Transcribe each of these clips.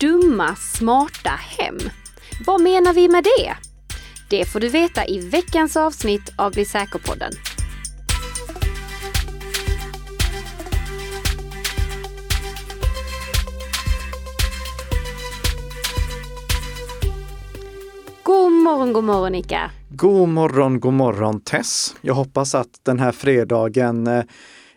dumma, smarta hem. Vad menar vi med det? Det får du veta i veckans avsnitt av Bli säker-podden. God morgon, god morgon Ika. God morgon, god morgon Tess. Jag hoppas att den här fredagen eh,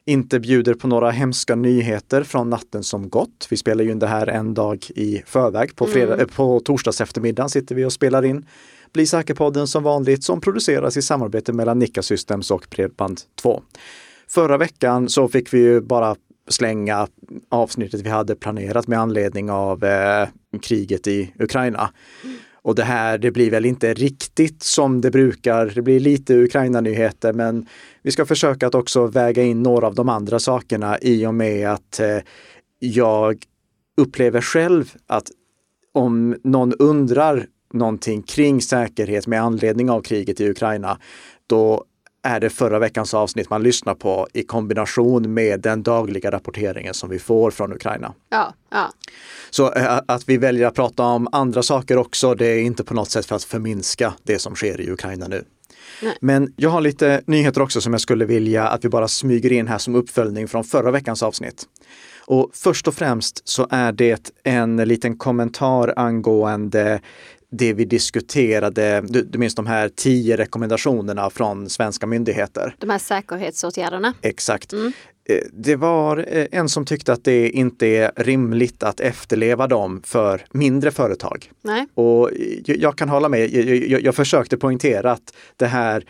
inte bjuder på några hemska nyheter från natten som gått. Vi spelar ju in det här en dag i förväg. På, fredag, mm. på torsdags eftermiddag sitter vi och spelar in Bli säker-podden som vanligt som produceras i samarbete mellan Nika Systems och Bredband2. Förra veckan så fick vi ju bara slänga avsnittet vi hade planerat med anledning av eh, kriget i Ukraina. Och det här, det blir väl inte riktigt som det brukar. Det blir lite Ukraina-nyheter, men vi ska försöka att också väga in några av de andra sakerna i och med att eh, jag upplever själv att om någon undrar någonting kring säkerhet med anledning av kriget i Ukraina, då är det förra veckans avsnitt man lyssnar på i kombination med den dagliga rapporteringen som vi får från Ukraina. Ja, ja. Så äh, att vi väljer att prata om andra saker också, det är inte på något sätt för att förminska det som sker i Ukraina nu. Nej. Men jag har lite nyheter också som jag skulle vilja att vi bara smyger in här som uppföljning från förra veckans avsnitt. Och först och främst så är det en liten kommentar angående det vi diskuterade, du, du minns de här tio rekommendationerna från svenska myndigheter. De här säkerhetsåtgärderna. Exakt. Mm. Eh, det var eh, en som tyckte att det inte är rimligt att efterleva dem för mindre företag. Nej. Och jag kan hålla med, jag, jag, jag försökte poängtera att det här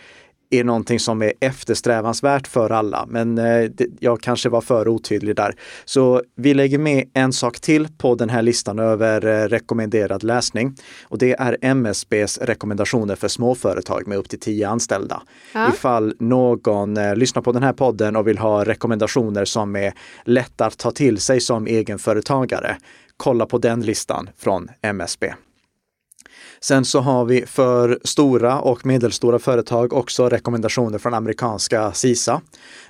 är någonting som är eftersträvansvärt för alla, men eh, jag kanske var för otydlig där. Så vi lägger med en sak till på den här listan över eh, rekommenderad läsning och det är MSBs rekommendationer för småföretag med upp till 10 anställda. Ja. Ifall någon eh, lyssnar på den här podden och vill ha rekommendationer som är lätta att ta till sig som egenföretagare, kolla på den listan från MSB. Sen så har vi för stora och medelstora företag också rekommendationer från amerikanska CISA.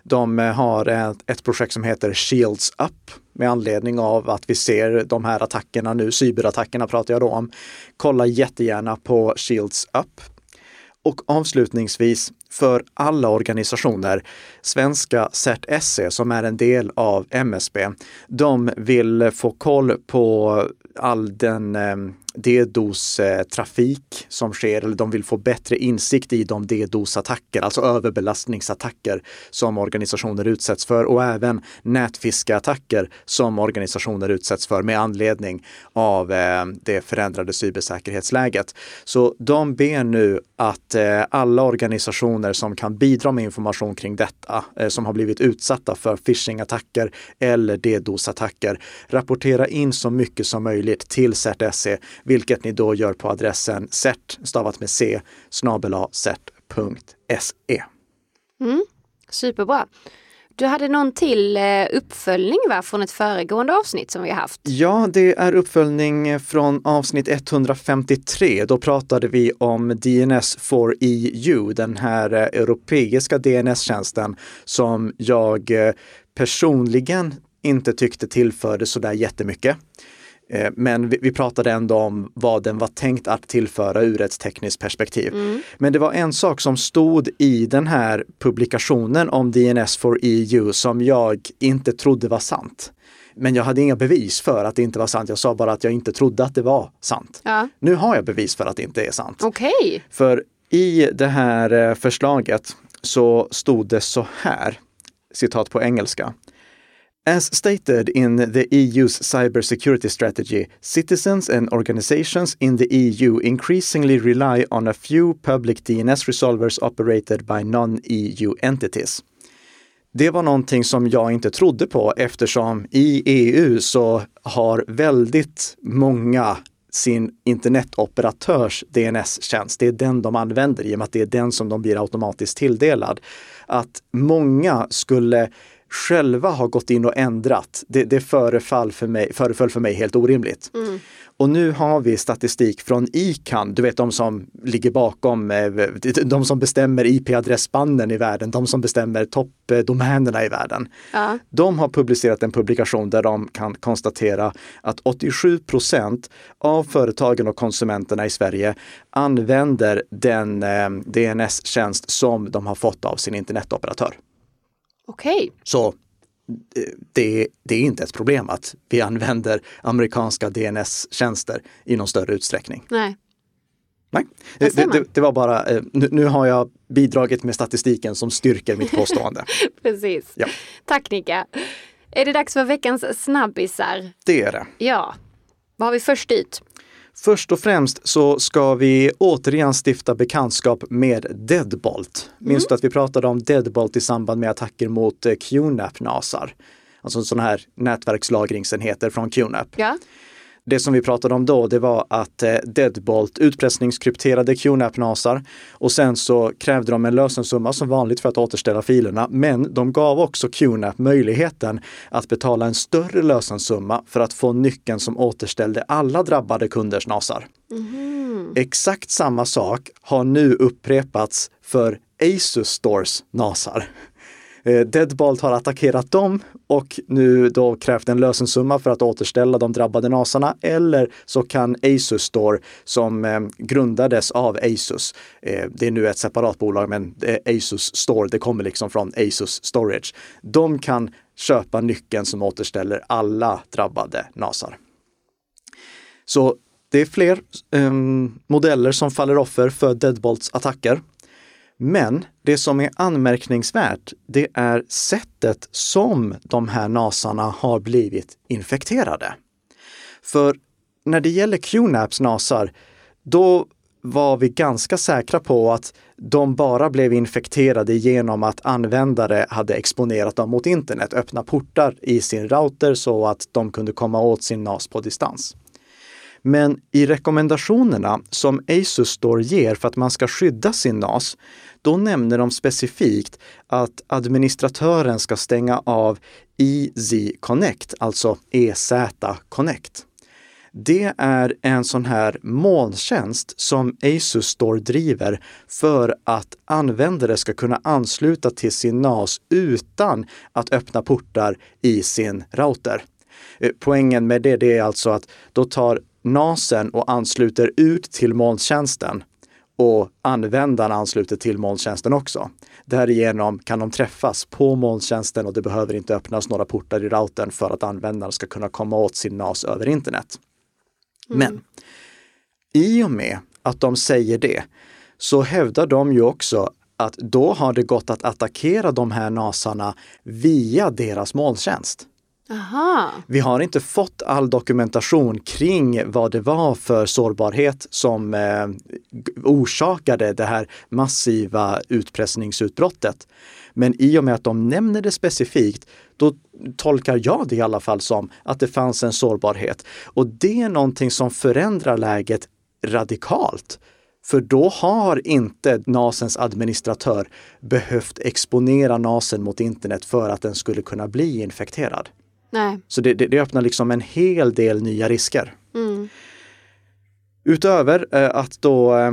De eh, har ett, projekt som heter Shields Up med anledning av att vi ser de här attackerna nu, cyberattackerna pratar jag då om. Kolla jättegärna på Shields Up. Och avslutningsvis för alla organisationer, svenska CERT-SE som är en del av MSB, de vill få koll på all den ehm, DDoS-trafik eh, som sker, eller de vill få bättre insikt i de DDoS-attacker, alltså överbelastningsattacker som organisationer utsätts för och även nätfiskeattacker som organisationer utsätts för med anledning av ehm, det förändrade cybersäkerhetsläget. Så de ber nu att eh, alla organisationer som kan bidra med information kring detta, eh, som har blivit utsatta för phishing-attacker eller DDoS-attacker, rapportera in så mycket som möjligt till CERT-SE vilket ni då gör på adressen cert, stavat med c, cert.se. Mm, superbra. Du hade någon till eh, uppföljning va, från ett föregående avsnitt som vi har haft? Ja, det är uppföljning från avsnitt 153. Då pratade vi om DNS for EU, den här eh, europeiska DNS-tjänsten som jag eh, personligen inte tyckte tillförde sådär jättemycket. Eh, men vi, pratade ändå om vad den var tänkt att tillföra ur ett tekniskt perspektiv. Mm. Men det var en sak som stod i den här publikationen om DNS for EU som jag inte trodde var sant. Men jag hade inga bevis för att det inte var sant. Jag sa bara att jag inte trodde att det var sant. Ja. Nu har jag bevis för att det inte är sant. Okay. För i det här eh, förslaget så stod det så här, citat på engelska. As stated in the EU's cybersecurity strategy, citizens and organizations in the EU increasingly rely on a few public DNS resolvers operated by non-EU entities. Det var någonting som jag inte trodde på eftersom i EU så har väldigt många sin internetoperatörs DNS-tjänst. Det är den de använder i och med att det är den som de blir automatiskt tilldelad. Att många skulle själva har gått in och ändrat, det, det förefall för mig, föreföll för mig helt orimligt. Mm. Och nu har vi statistik från ICAN, du vet de som ligger bakom, eh, de som bestämmer IP-adressbanden i världen, de som bestämmer toppdomänerna i världen. Ja. De har publicerat en publikation där de kan konstatera att 87 procent av företagen och konsumenterna i Sverige använder den eh, DNS-tjänst som de har fått av sin internetoperatör. Okej. Så eh, det, det är inte ett problem att vi använder amerikanska DNS-tjänster i någon större utsträckning. Nej. Nej, det, det, det var bara, eh, nu, nu har jag bidragit med statistiken som styrker mitt påstående. Precis. Ja. Tack Nika. Är det dags för veckans snabbisar? Det är det. Ja. Vad har vi först ut? Först och främst så ska vi återigen stifta bekantskap med Deadbolt. Minns du att vi pratade om Deadbolt i samband med attacker mot eh, QNAP-nasar? Alltså sådana här nätverkslagringsenheter från QNAP. Ja. Det som vi pratade om då, det var att eh, Deadbolt utpressningskrypterade QNAP-nasar och sen så krävde de en lösensumma som vanligt för att återställa filerna. Men de gav också QNAP möjligheten att betala en större lösensumma för att få nyckeln som återställde alla drabbade kunders nasar. Exakt samma sak har nu upprepats för Asus Stores nasar. Eh, Deadbolt har attackerat dem och nu då krävt en lösensumma för att återställa de drabbade nasarna. Eller så kan Asus Store, som eh, grundades av Asus, eh, det är nu ett separat bolag, men Asus Store, det kommer liksom från Asus Storage. De kan köpa nyckeln som återställer alla drabbade nasar. Så det är fler ehm, modeller som faller offer för Deadbolts attacker. Men det som är anmärkningsvärt, det är sättet som de här nasarna har blivit infekterade. För när det gäller QNAPs nasar, då var vi ganska säkra på att de bara blev infekterade genom att användare hade exponerat dem mot internet, öppna portar i sin router så att de kunde komma åt sin NAS på distans. Men i rekommendationerna som Asus Store ger för att man ska skydda sin NAS, då nämner de specifikt att administratören ska stänga av EZ Connect, alltså EZ Connect. Det är en sån här molntjänst som Asus Store driver för att användare ska kunna ansluta till sin NAS utan att öppna portar i sin router. Eh, poängen med det, det är alltså att då tar NASen och ansluter ut till molntjänsten och användaren ansluter till molntjänsten också. Därigenom kan de träffas på molntjänsten och det behöver inte öppnas några portar i routern för att användaren ska kunna komma åt sin NAS över internet. Men i och med att de säger det så hävdar de ju också att då har det gått att attackera de här NASarna via deras molntjänst. Aha. Vi har inte fått all dokumentation kring vad det var för sårbarhet som eh, orsakade det här massiva utpressningsutbrottet. Men i och med att de nämner det specifikt, då tolkar jag det i alla fall som att det fanns en sårbarhet. Och det är någonting som förändrar läget radikalt. För då har inte NASens administratör behövt exponera NASen mot internet för att den skulle kunna bli infekterad. Nej. Så det, det, det öppnar liksom en hel del nya risker. Mm. Utöver eh, att då eh,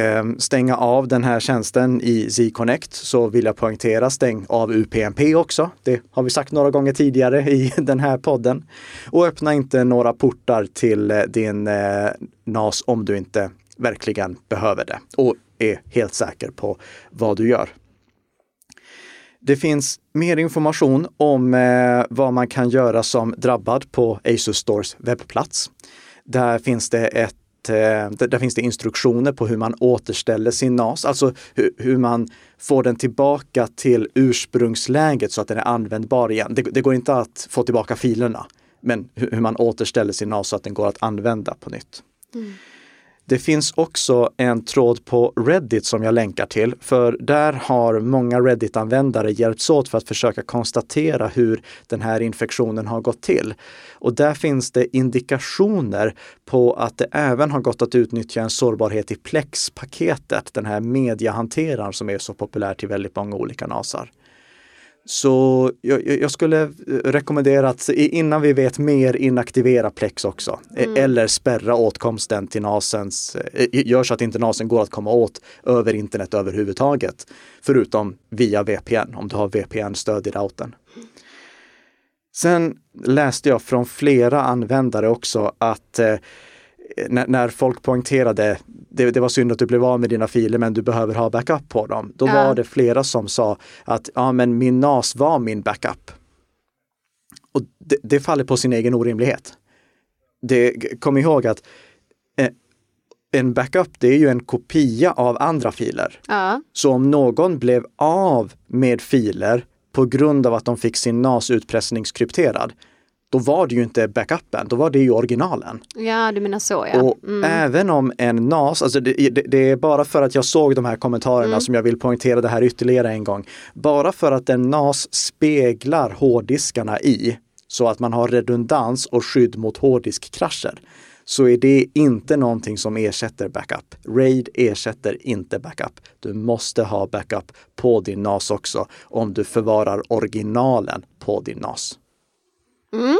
eh, stänga av den här tjänsten i Z-Connect så vill jag poängtera stäng av UPnP också. Det har vi sagt några gånger tidigare i den här podden. Och öppna inte några portar till eh, din eh, NAS om du inte verkligen behöver det och är helt säker på vad du gör. Det finns mer information om eh, vad man kan göra som drabbad på Asus Stores webbplats. Där finns det ett eh, där finns det instruktioner på hur man återställer sin NAS, alltså hur, hur man får den tillbaka till ursprungsläget så att den är användbar igen. Det, det går inte att få tillbaka filerna, men hur, hur man återställer sin NAS så att den går att använda på nytt. Mm. Det finns också en tråd på Reddit som jag länkar till, för där har många Reddit-användare hjälpts åt för att försöka konstatera hur den här infektionen har gått till. Och där finns det indikationer på att det även har gått att utnyttja en sårbarhet i Plex-paketet, den här mediehanteraren som är så populär till väldigt många olika NASar. Så jag, jag, skulle rekommendera att innan vi vet mer inaktivera Plex också. Mm. Eller spärra åtkomsten till NASens, gör så att inte NASen går att komma åt över internet överhuvudtaget. Förutom via VPN, om du har VPN-stöd i routern. Sen läste jag från flera användare också att eh, när, när, folk poängterade det, det var synd att du blev av med dina filer men du behöver ha backup på dem. Då ja. var det flera som sa att ja men min NAS var min backup. Och det, det faller på sin egen orimlighet. Det, kom ihåg att eh, en backup det är ju en kopia av andra filer. Ja. Så om någon blev av med filer på grund av att de fick sin NAS utpressningskrypterad, då var det ju inte backupen, då var det ju originalen. Ja, du menar så ja. Och mm. även om en NAS, alltså det, det, det, är bara för att jag såg de här kommentarerna mm. som jag vill poängtera det här ytterligare en gång. Bara för att en NAS speglar hårddiskarna i, så att man har redundans och skydd mot hårddiskkrascher, så är det inte någonting som ersätter backup. RAID ersätter inte backup. Du måste ha backup på din NAS också om du förvarar originalen på din NAS. Mm.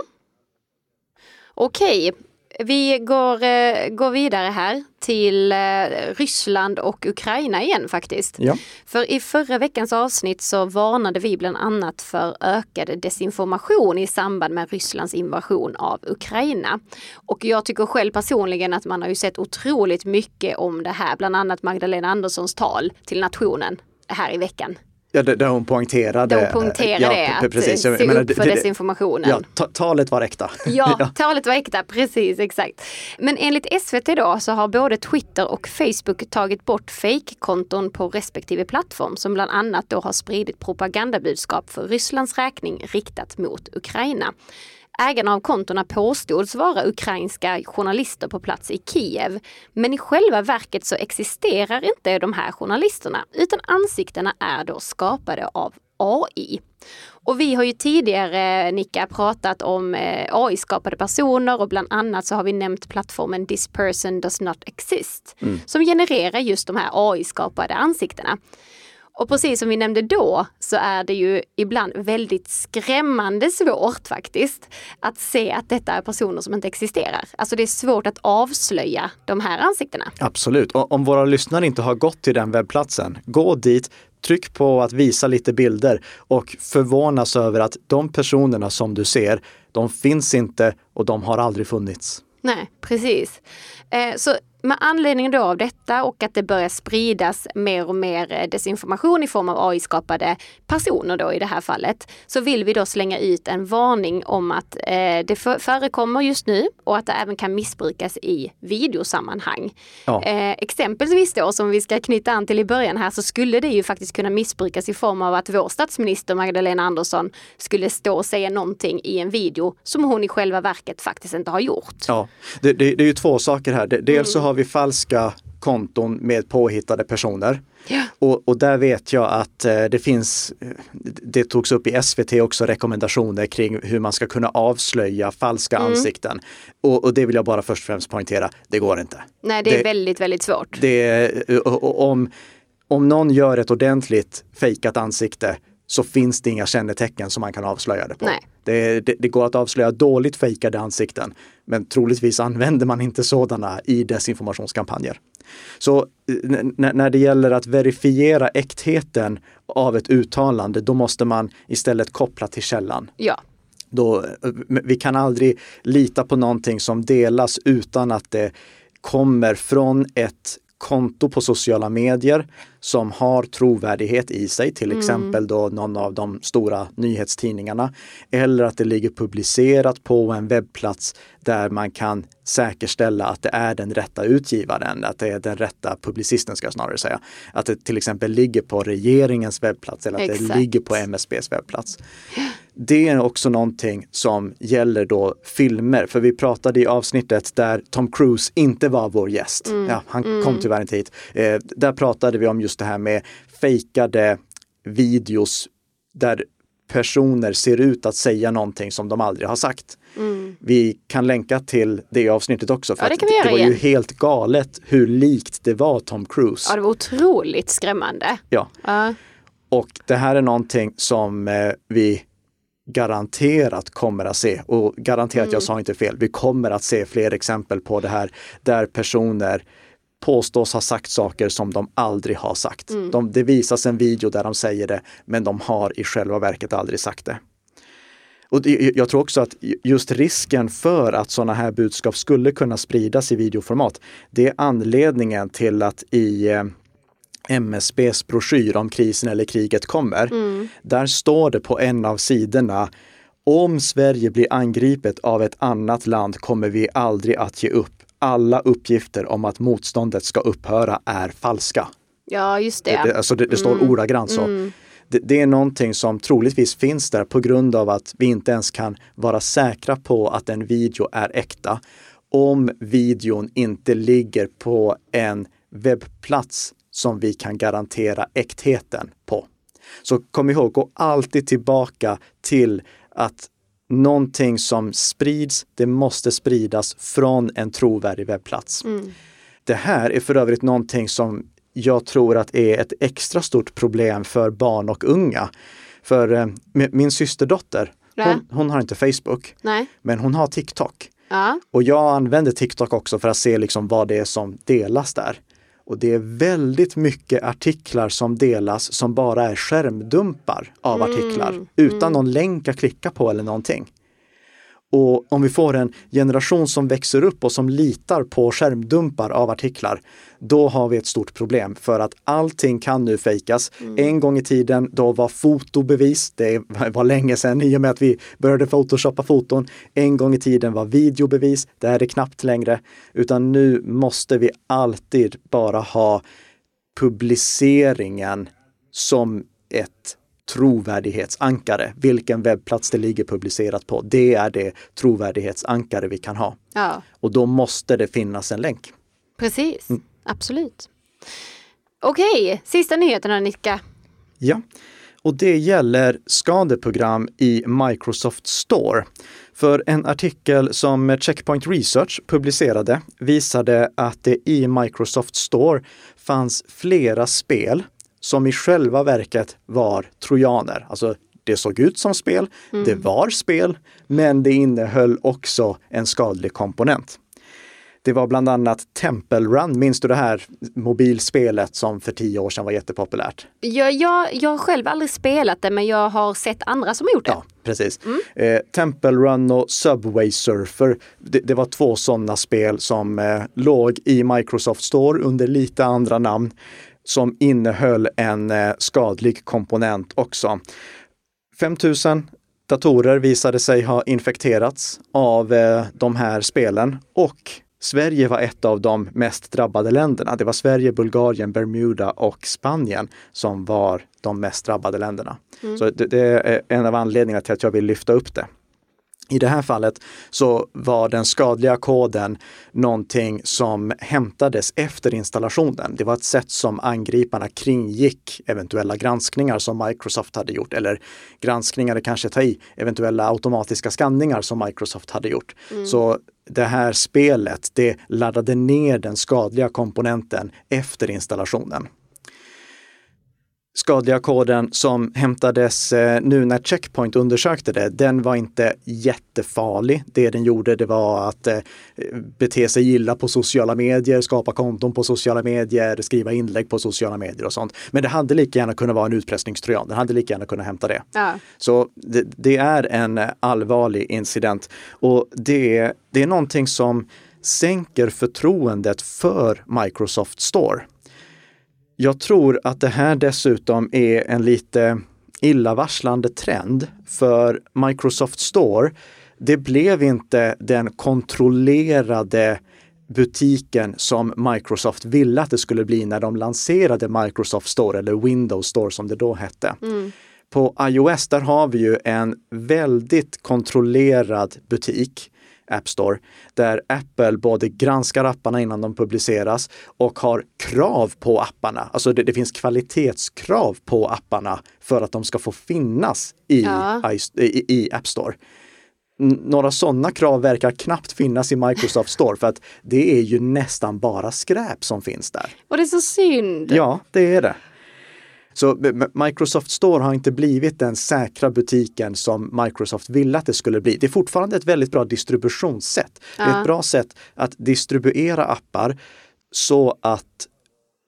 Okej, vi går, eh, går vidare här till eh, Ryssland och Ukraina igen faktiskt. Ja. För i förra veckans avsnitt så varnade vi bland annat för ökad desinformation i samband med Rysslands invasion av Ukraina. Och jag tycker själv personligen att man har ju sett otroligt mycket om det här, bland annat Magdalena Anderssons tal till nationen här i veckan. Ja, där hon poängterade, där hon poängterade ja, det, precis. se upp för det, desinformationen. Ja, talet var äkta. Ja, ja, talet var äkta, precis exakt. Men enligt SVT då så har både Twitter och Facebook tagit bort fake-konton på respektive plattform som bland annat då har spridit propagandabudskap för Rysslands räkning riktat mot Ukraina. Ägarna av kontona påstods vara ukrainska journalister på plats i Kiev. Men i själva verket så existerar inte de här journalisterna utan ansiktena är då skapade av AI. Och vi har ju tidigare, Nika, pratat om eh, AI-skapade personer och bland annat så har vi nämnt plattformen This person does not exist mm. som genererar just de här AI-skapade ansiktena. Och precis som vi nämnde då så är det ju ibland väldigt skrämmande svårt faktiskt att se att detta är personer som inte existerar. Alltså det är svårt att avslöja de här ansiktena. Absolut. Och om våra lyssnare inte har gått till den webbplatsen, gå dit, tryck på att visa lite bilder och förvånas över att de personerna som du ser, de finns inte och de har aldrig funnits. Nej, precis. Eh, så med anledning då av detta och att det börjar spridas mer och mer eh, desinformation i form av AI-skapade personer då i det här fallet, så vill vi då slänga ut en varning om att eh, det förekommer just nu och att det även kan missbrukas i videosammanhang. Ja. Eh, exempelvis då, som vi ska knyta an till i början här, så skulle det ju faktiskt kunna missbrukas i form av att vår statsminister Magdalena Andersson skulle stå och säga någonting i en video som hon i själva verket faktiskt inte har gjort. Ja, det, det, det är ju två saker här. Dels mm. så har vi falska konton med påhittade personer. Ja. Och, och, där vet jag att eh, det finns, det togs upp i SVT också rekommendationer kring hur man ska kunna avslöja falska mm. ansikten. Och, och, det vill jag bara först och främst poängtera, det går inte. Nej, det är det, väldigt, väldigt svårt. Det, om, om någon gör ett ordentligt fejkat ansikte så finns det inga kännetecken som man kan avslöja det på. Det, det, det, går att avslöja dåligt fejkade ansikten, men troligtvis använder man inte sådana i desinformationskampanjer. Så när det gäller att verifiera äktheten av ett uttalande, då måste man istället koppla till källan. Ja. Då, vi kan aldrig lita på någonting som delas utan att det kommer från ett konto på sociala medier som har trovärdighet i sig, till mm. exempel då någon av de stora nyhetstidningarna. Eller att det ligger publicerat på en webbplats där man kan säkerställa att det är den rätta utgivaren, att det är den rätta publicisten ska jag snarare säga. Att det till exempel ligger på regeringens webbplats eller att Exakt. det ligger på MSBs webbplats. Det är också någonting som gäller då filmer, för vi pratade i avsnittet där Tom Cruise inte var vår gäst. Mm. Ja, han mm. kom tyvärr inte hit. Eh, där pratade vi om just det här med fejkade videos där personer ser ut att säga någonting som de aldrig har sagt. Mm. Vi kan länka till det avsnittet också. För ja, det, det, det var igen. ju helt galet hur likt det var Tom Cruise. Ja, det var otroligt skrämmande. Ja. Uh. Och det här är någonting som eh, vi garanterat kommer att se. Och garanterat, mm. jag sa inte fel, vi kommer att se fler exempel på det här där personer påstås ha sagt saker som de aldrig har sagt. Mm. De, det visas en video där de säger det, men de har i själva verket aldrig sagt det. Och det, jag tror också att just risken för att sådana här budskap skulle kunna spridas i videoformat, det är anledningen till att i eh, MSBs broschyr om krisen eller kriget kommer, mm. där står det på en av sidorna om Sverige blir angripet av ett annat land kommer vi aldrig att ge upp. Alla uppgifter om att motståndet ska upphöra är falska. Ja, just det. Det, alltså det, det står mm. ordagrant så. Mm. Det, det, är någonting som troligtvis finns där på grund av att vi inte ens kan vara säkra på att en video är äkta om videon inte ligger på en webbplats som vi kan garantera äktheten på. Så kom ihåg, gå alltid tillbaka till att någonting som sprids, det måste spridas från en trovärdig webbplats. Mm. Det här är för övrigt någonting som jag tror att är ett extra stort problem för barn och unga. För eh, min systerdotter, hon, hon, har inte Facebook, Nej. men hon har TikTok. Ja. Och jag använder TikTok också för att se liksom vad det är som delas där. Och det är väldigt mycket artiklar som delas som bara är skärmdumpar av mm. artiklar utan mm. någon länk att klicka på eller någonting. Och om vi får en generation som växer upp och som litar på skärmdumpar av artiklar, då har vi ett stort problem för att allting kan nu fejkas. Mm. En gång i tiden, då var fotobevis, det var länge sedan i och med att vi började photoshoppa foton. En gång i tiden var videobevis, det är det knappt längre, utan nu måste vi alltid bara ha publiceringen som ett trovärdighetsankare. Vilken webbplats det ligger publicerat på, det är det trovärdighetsankare vi kan ha. Ja. Och då måste det finnas en länk. Precis, mm. absolut. Okej, sista nyheterna Nicka. Ja, och det gäller skadeprogram i Microsoft Store. För en artikel som Checkpoint Research publicerade visade att det i Microsoft Store fanns flera spel som i själva verket var trojaner. Alltså det såg ut som spel, mm. det var spel, men det innehöll också en skadlig komponent. Det var bland annat Temple Run, minns du det här mobilspelet som för tio år sedan var jättepopulärt? Ja, jag, jag har själv aldrig spelat det men jag har sett andra som gjort det. Ja, precis. Mm. Eh, Temple Run och Subway Surfer, det, det var två sådana spel som eh, låg i Microsoft Store under lite andra namn som innehöll en eh, skadlig komponent också. 5000 datorer visade sig ha infekterats av eh, de här spelen och Sverige var ett av de mest drabbade länderna. Det var Sverige, Bulgarien, Bermuda och Spanien som var de mest drabbade länderna. Mm. Så det, det, är en av anledningarna till att jag vill lyfta upp det. I det här fallet så var den skadliga koden någonting som hämtades efter installationen. Det var ett sätt som angriparna kringgick eventuella granskningar som Microsoft hade gjort eller granskningar, kanske ta i, eventuella automatiska skanningar som Microsoft hade gjort. Mm. Så det här spelet, det laddade ner den skadliga komponenten efter installationen skadliga koden som hämtades eh, nu när Checkpoint undersökte det, den var inte jättefarlig. Det den gjorde det var att eh, bete sig illa på sociala medier, skapa konton på sociala medier, skriva inlägg på sociala medier och sånt. Men det hade lika gärna kunnat vara en utpressningstrojan. Den hade lika gärna kunnat hämta det. Ja. Så det, det, är en allvarlig incident och det, det är någonting som sänker förtroendet för Microsoft Store. Jag tror att det här dessutom är en lite illavarslande trend för Microsoft Store. Det blev inte den kontrollerade butiken som Microsoft ville att det skulle bli när de lanserade Microsoft Store eller Windows Store som det då hette. Mm. På iOS där har vi ju en väldigt kontrollerad butik App Store, där Apple både granskar apparna innan de publiceras och har krav på apparna. Alltså det, det finns kvalitetskrav på apparna för att de ska få finnas i, ja. i, i App Store några sådana krav verkar knappt finnas i Microsoft Store för att det är ju nästan bara skräp som finns där. Och det är så synd. Ja, det är det. Så Microsoft Store har inte blivit den säkra butiken som Microsoft ville att det skulle bli. Det är fortfarande ett väldigt bra distributionssätt. Ja. Det är ett bra sätt att distribuera appar så att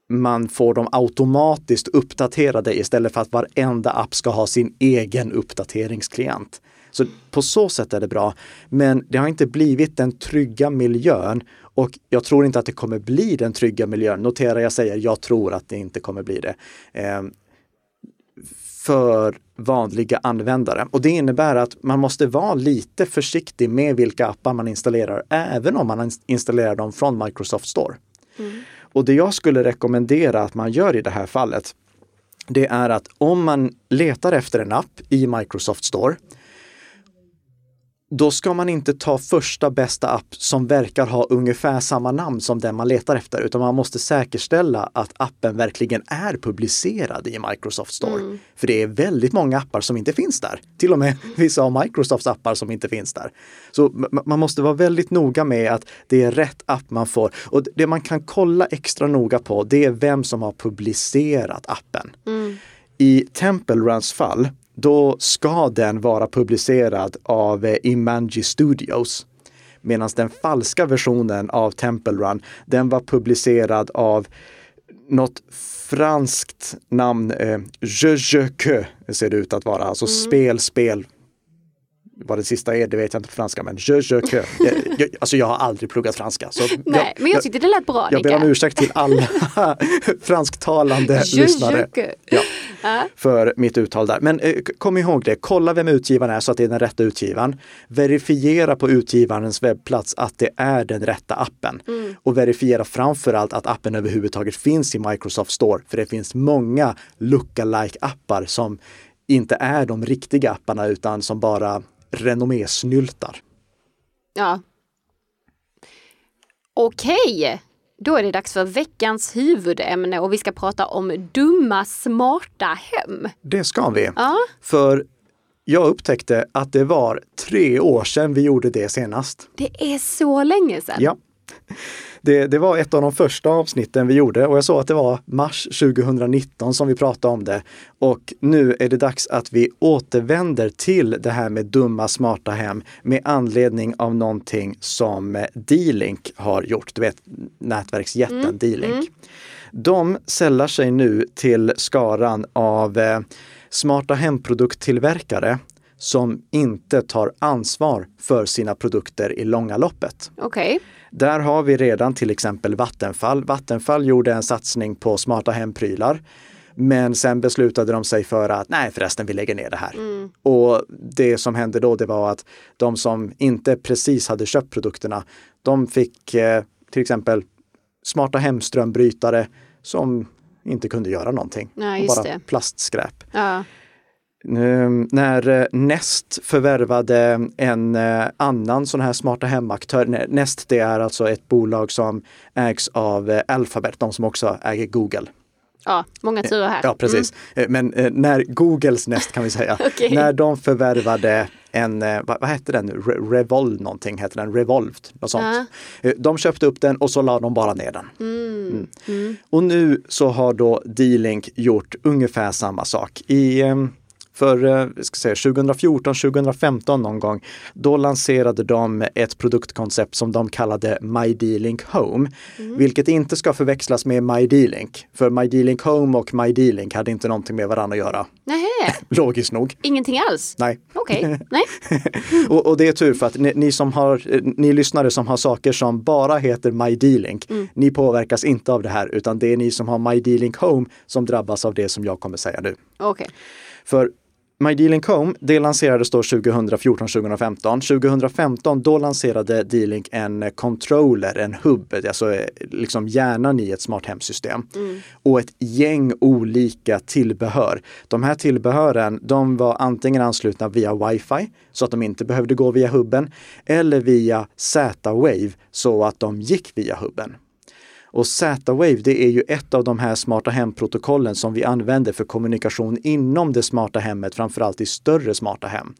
man får dem automatiskt uppdaterade istället för att varenda app ska ha sin egen uppdateringsklient. Så på så sätt är det bra. Men det har inte blivit den trygga miljön och jag tror inte att det kommer bli den trygga miljön. Notera, jag säger jag tror att det inte kommer bli det. Eh, för vanliga användare. Och det innebär att man måste vara lite försiktig med vilka appar man installerar, även om man installerar dem från Microsoft Store. Mm. Och det jag skulle rekommendera att man gör i det här fallet, det är att om man letar efter en app i Microsoft Store då ska man inte ta första bästa app som verkar ha ungefär samma namn som den man letar efter, utan man måste säkerställa att appen verkligen är publicerad i Microsoft Store. Mm. För det är väldigt många appar som inte finns där. Till och med vissa av Microsofts appar som inte finns där. Så man måste vara väldigt noga med att det är rätt app man får. Och det man kan kolla extra noga på, det är vem som har publicerat appen. Mm. I Temple Runs fall då ska den vara publicerad av eh, Imanji Studios. Medan den falska versionen av Temple Run, den var publicerad av något franskt namn, eh, Je Je Que ser det ut att vara, alltså mm. spel, spel, vad det sista är, det vet jag inte på franska, men je, je, que. Jag, jag, alltså jag har aldrig pluggat franska. Så Nej, jag, men jag tyckte det lät bra. Jag ber om ursäkt till alla fransktalande je, lyssnare. Je, ja, uh. För mitt uttal där. Men eh, kom ihåg det, kolla vem utgivaren är så att det är den rätta utgivaren. Verifiera på utgivarens webbplats att det är den rätta appen. Mm. Och verifiera framförallt att appen överhuvudtaget finns i Microsoft Store. För det finns många lookalike appar som inte är de riktiga apparna utan som bara renommésnyltar. Ja. Okej, då är det dags för veckans huvudämne och vi ska prata om dumma smarta hem. Det ska vi. Ja. För jag upptäckte att det var tre år sedan vi gjorde det senast. Det är så länge sedan. Ja. Det, det, var ett av de första avsnitten vi gjorde och jag sa att det var mars 2019 som vi pratade om det. Och nu är det dags att vi återvänder till det här med dumma smarta hem med anledning av någonting som D-Link har gjort. Du vet nätverksjätten mm. D-Link. Mm. De sällar sig nu till skaran av eh, smarta hemprodukttillverkare som inte tar ansvar för sina produkter i långa loppet. Okay. Där har vi redan till exempel Vattenfall. Vattenfall gjorde en satsning på smarta hemprylar. Men sen beslutade de sig för att nej förresten, vi lägger ner det här. Mm. Och det som hände då, det var att de som inte precis hade köpt produkterna, de fick eh, till exempel smarta hemströmbrytare som inte kunde göra någonting. Ja, bara det. plastskräp. Ja. Ehm, när eh, Nest förvärvade en eh, annan sån här smarta hemaktör. Nest det är alltså ett bolag som ägs av eh, Alphabet, de som också äger Google. Ja, många turer här. Ja, precis. Mm. Men när Googles Nest kan vi säga, okay. när de förvärvade en, vad, vad hette den nu, Revolve någonting, hette den, Revolved, något sånt. Ja. De köpte upp den och så la de bara ner den. Mm. Mm. mm. Och nu så har då D-Link gjort ungefär samma sak. I ehm, för eh, ska säga, 2014, 2015 någon gång, då lanserade de ett produktkoncept som de kallade My D-Link Home, mm. vilket inte ska förväxlas med My D-Link. För My D-Link Home och My D-Link hade inte någonting med varandra att göra. Nähä. Logiskt nog. Ingenting alls? Nej. Okej, okay. nej. och, och, det är tur för att ni, ni, som har, ni lyssnare som har saker som bara heter My D-Link, mm. ni påverkas inte av det här utan det är ni som har My D-Link Home som drabbas av det som jag kommer säga nu. Okej. Okay. För My Home, det lanserades då 2014-2015. 2015 då lanserade D-Link en controller, en hubb, alltså eh, liksom hjärnan i ett smart hemsystem. Mm. Och ett gäng olika tillbehör. De här tillbehören, de var antingen anslutna via wifi så att de inte behövde gå via hubben eller via Z-Wave så att de gick via hubben. Och Z-Wave, det är ju ett av de här smarta hemprotokollen som vi använder för kommunikation inom det smarta hemmet, framförallt i större smarta hem.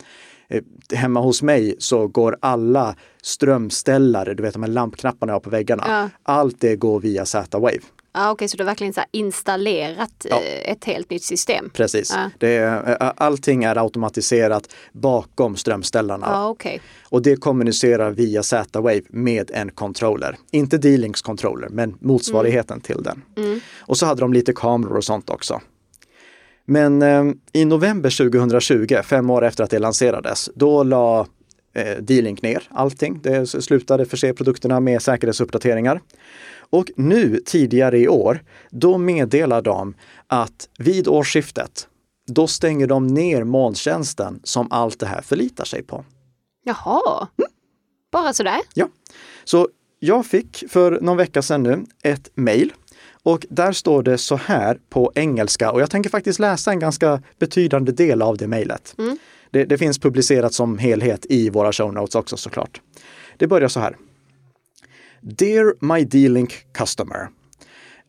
Eh, hemma hos mig så går alla strömställare, du vet de här lampknapparna jag har på väggarna, ja. allt det går via Z-Wave. Ah, Okej, okay, så du har verkligen så installerat ja. Eh, ett helt nytt system? Precis. Ah. Det är, eh, allting är automatiserat bakom strömställarna. Ah, okay. Och det kommunicerar via Z-Wave med en controller. Inte D-Links controller, men motsvarigheten mm. till den. Mm. Och så hade de lite kameror och sånt också. Men eh, i november 2020, fem år efter att det lanserades, då la eh, D-Link ner allting. Det slutade förse produkterna med säkerhetsuppdateringar. Och nu tidigare i år, då meddelar de att vid årsskiftet, då stänger de ner molntjänsten som allt det här förlitar sig på. Jaha, mm. bara sådär? Ja. Så jag fick för någon vecka sedan nu ett mejl och där står det så här på engelska och jag tänker faktiskt läsa en ganska betydande del av det mejlet. Mm. Det, det, finns publicerat som helhet i våra show notes också såklart. Det börjar så här. Dear my D-Link customer.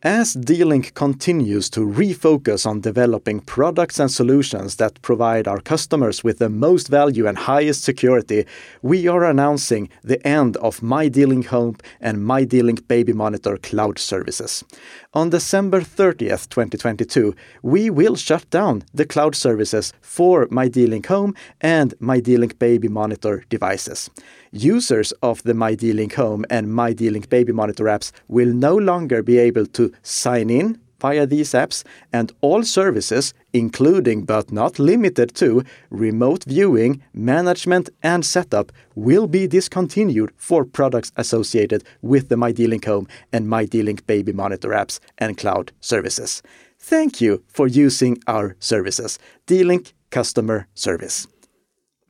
As D-Link continues to refocus on developing products and solutions that provide our customers with the most value and highest security, we are announcing the end of My D-Link Home and My D-Link Baby Monitor cloud services. On December 30th, 2022, we will shut down the cloud services for My D-Link Home and My D-Link Baby Monitor devices. Users of the My D-Link Home and My D-Link Baby Monitor apps will no longer be able to sign in via these apps, and all services, including but not limited to remote viewing, management, and setup, will be discontinued for products associated with the My D-Link Home and My D-Link Baby Monitor apps and cloud services. Thank you for using our services. D-Link Customer Service.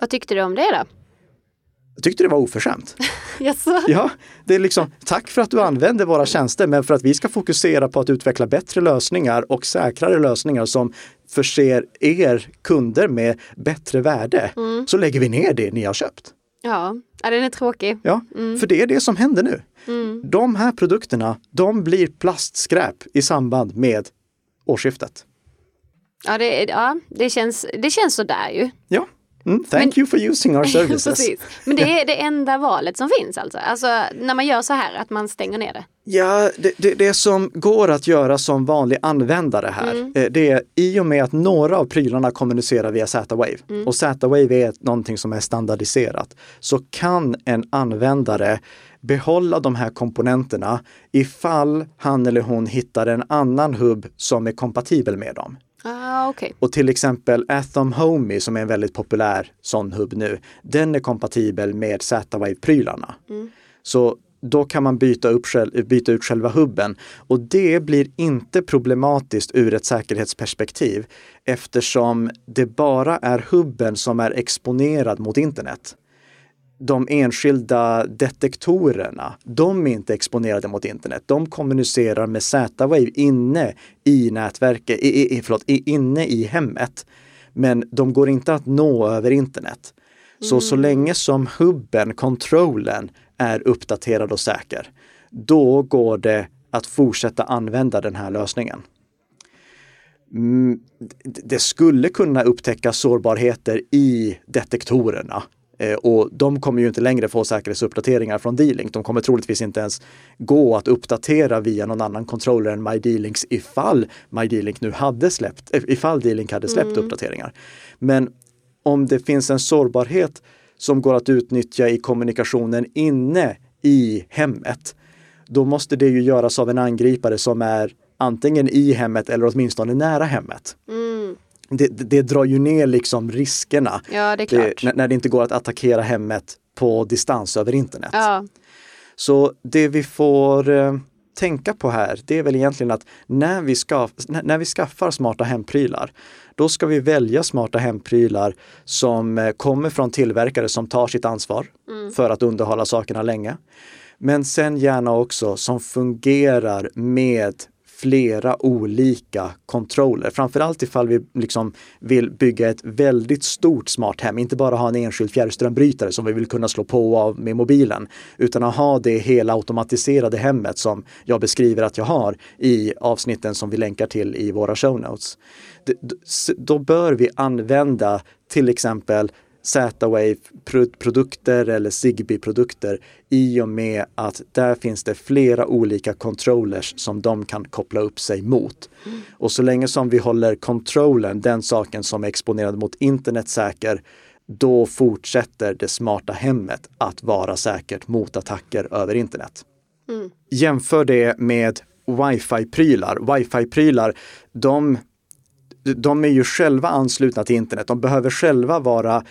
Vad tyckte du om det då? Jag tyckte det var oförskämt. yes. Ja, det är liksom tack för att du använder våra tjänster, men för att vi ska fokusera på att utveckla bättre lösningar och säkrare lösningar som förser er kunder med bättre värde, mm. så lägger vi ner det ni har köpt. Ja, ja den är tråkig. Ja, mm. för det är det som händer nu. Mm. De här produkterna, de blir plastskräp i samband med årsskiftet. Ja, det, ja, det, känns, det känns sådär ju. Ja. Mm, thank Men, you for using our services. Men det är det enda valet som finns alltså? Alltså när man gör så här, att man stänger ner det? Ja, det, det, det som går att göra som vanlig användare här, mm. Eh, det är i och med att några av prylarna kommunicerar via Z-Wave mm. och Z-Wave är någonting som är standardiserat, så kan en användare behålla de här komponenterna ifall han eller hon hittar en annan hubb som är kompatibel med dem. Ah, okay. Och till exempel Atom Homey som är en väldigt populär sån hubb nu, den är kompatibel med Z-Wave-prylarna. Mm. Så då kan man byta, upp, byta ut själva hubben och det blir inte problematiskt ur ett säkerhetsperspektiv eftersom det bara är hubben som är exponerad mot internet de enskilda detektorerna, de är inte exponerade mot internet. De kommunicerar med Z-Wave inne i nätverket, i, i, förlåt, inne i hemmet. Men de går inte att nå över internet. Så mm. så länge som hubben, kontrollen, är uppdaterad och säker, då går det att fortsätta använda den här lösningen. Mm, det skulle kunna upptäcka sårbarheter i detektorerna och de kommer ju inte längre få säkerhetsuppdateringar från D-Link. De kommer troligtvis inte ens gå att uppdatera via någon annan controller än MyD-Links ifall MyD-Link nu hade släppt, eh, ifall D-Link hade släppt mm. uppdateringar. Men om det finns en sårbarhet som går att utnyttja i kommunikationen inne i hemmet, då måste det ju göras av en angripare som är antingen i hemmet eller åtminstone nära hemmet. Mm det, det, drar ju ner liksom riskerna. Ja, det. Det, när det inte går att attackera hemmet på distans över internet. Ja. Så det vi får eh, tänka på här, det är väl egentligen att när vi, skaff, när vi skaffar smarta hemprylar, då ska vi välja smarta hemprylar som eh, kommer från tillverkare som tar sitt ansvar mm. för att underhålla sakerna länge. Men sen gärna också som fungerar med flera olika controller. Framförallt ifall vi liksom vill bygga ett väldigt stort smart hem, inte bara ha en enskild fjärrströmbrytare som vi vill kunna slå på och av med mobilen, utan att ha det hela automatiserade hemmet som jag beskriver att jag har i avsnitten som vi länkar till i våra show notes. Då bör vi använda till exempel Z-Wave-produkter eller Zigbee-produkter i och med att där finns det flera olika controllers som de kan koppla upp sig mot. Mm. Och så länge som vi håller kontrollen, den saken som är exponerad mot internet säker, då fortsätter det smarta hemmet att vara säkert mot attacker över internet. Mm. Jämför det med wifi-prylar. Wifi-prylar, de de är ju själva anslutna till internet. De behöver själva vara,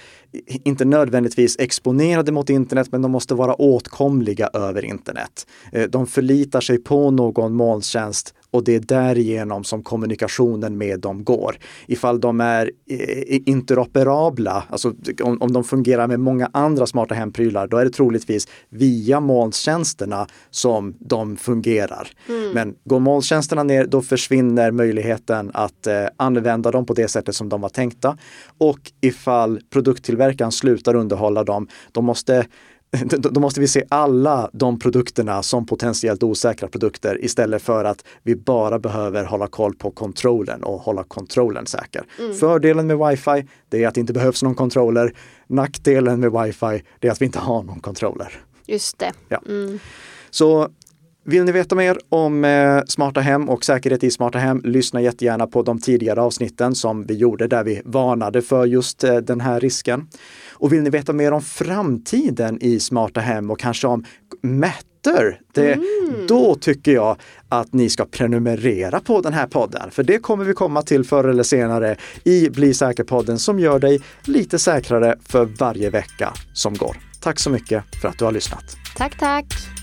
inte nödvändigtvis exponerade mot internet, men de måste vara åtkomliga över internet. Eh, de förlitar sig på någon molntjänst och det är därigenom som kommunikationen med dem går. Ifall de är eh, interoperabla, alltså om, om de fungerar med många andra smarta hemprylar, då är det troligtvis via molntjänsterna som de fungerar. Mm. Men går molntjänsterna ner, då försvinner möjligheten att eh, använda dem på det sättet som de var tänkta. Och ifall produkttillverkaren slutar underhålla dem, då måste då måste vi se alla de produkterna som potentiellt osäkra produkter istället för att vi bara behöver hålla koll på kontrollen och hålla kontrollen säker. Mm. Fördelen med wifi, det är att det inte behövs någon controller. Nackdelen med wifi, det är att vi inte har någon controller. Just det. Ja. Mm. Så vill ni veta mer om eh, smarta hem och säkerhet i smarta hem, lyssna jättegärna på de tidigare avsnitten som vi gjorde där vi varnade för just eh, den här risken. Och vill ni veta mer om framtiden i smarta hem och kanske om Matter, det, mm. då tycker jag att ni ska prenumerera på den här podden. För det kommer vi komma till förr eller senare i Bli säker-podden som gör dig lite säkrare för varje vecka som går. Tack så mycket för att du har lyssnat. Tack, tack.